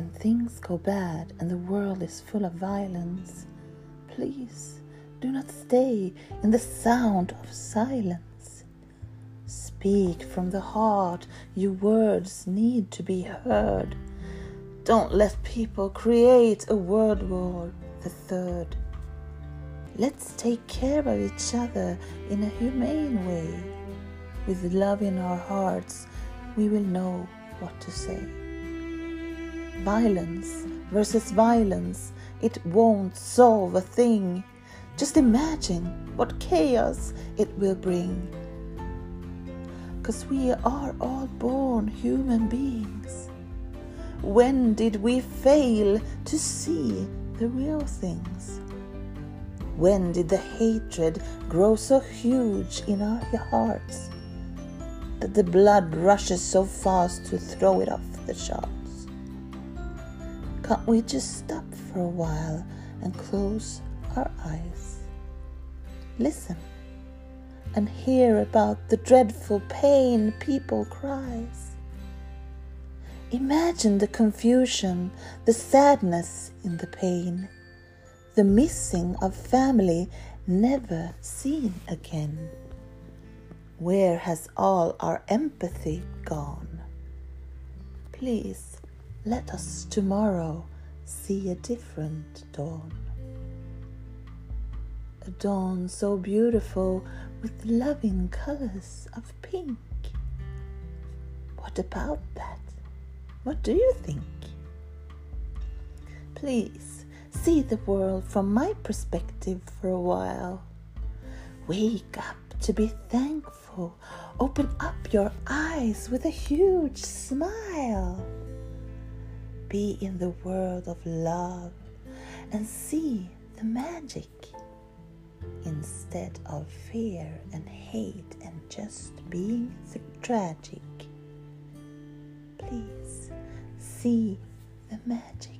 When things go bad and the world is full of violence, please do not stay in the sound of silence. Speak from the heart, your words need to be heard. Don't let people create a world war the third. Let's take care of each other in a humane way. With love in our hearts, we will know what to say. Violence versus violence, it won't solve a thing. Just imagine what chaos it will bring. Cause we are all born human beings. When did we fail to see the real things? When did the hatred grow so huge in our hearts that the blood rushes so fast to throw it off the charts? Can't we just stop for a while and close our eyes? Listen and hear about the dreadful pain people cries. Imagine the confusion, the sadness in the pain, the missing of family never seen again. Where has all our empathy gone? Please let us tomorrow see a different dawn. A dawn so beautiful with loving colors of pink. What about that? What do you think? Please see the world from my perspective for a while. Wake up to be thankful. Open up your eyes with a huge smile be in the world of love and see the magic instead of fear and hate and just being tragic. Please see the magic.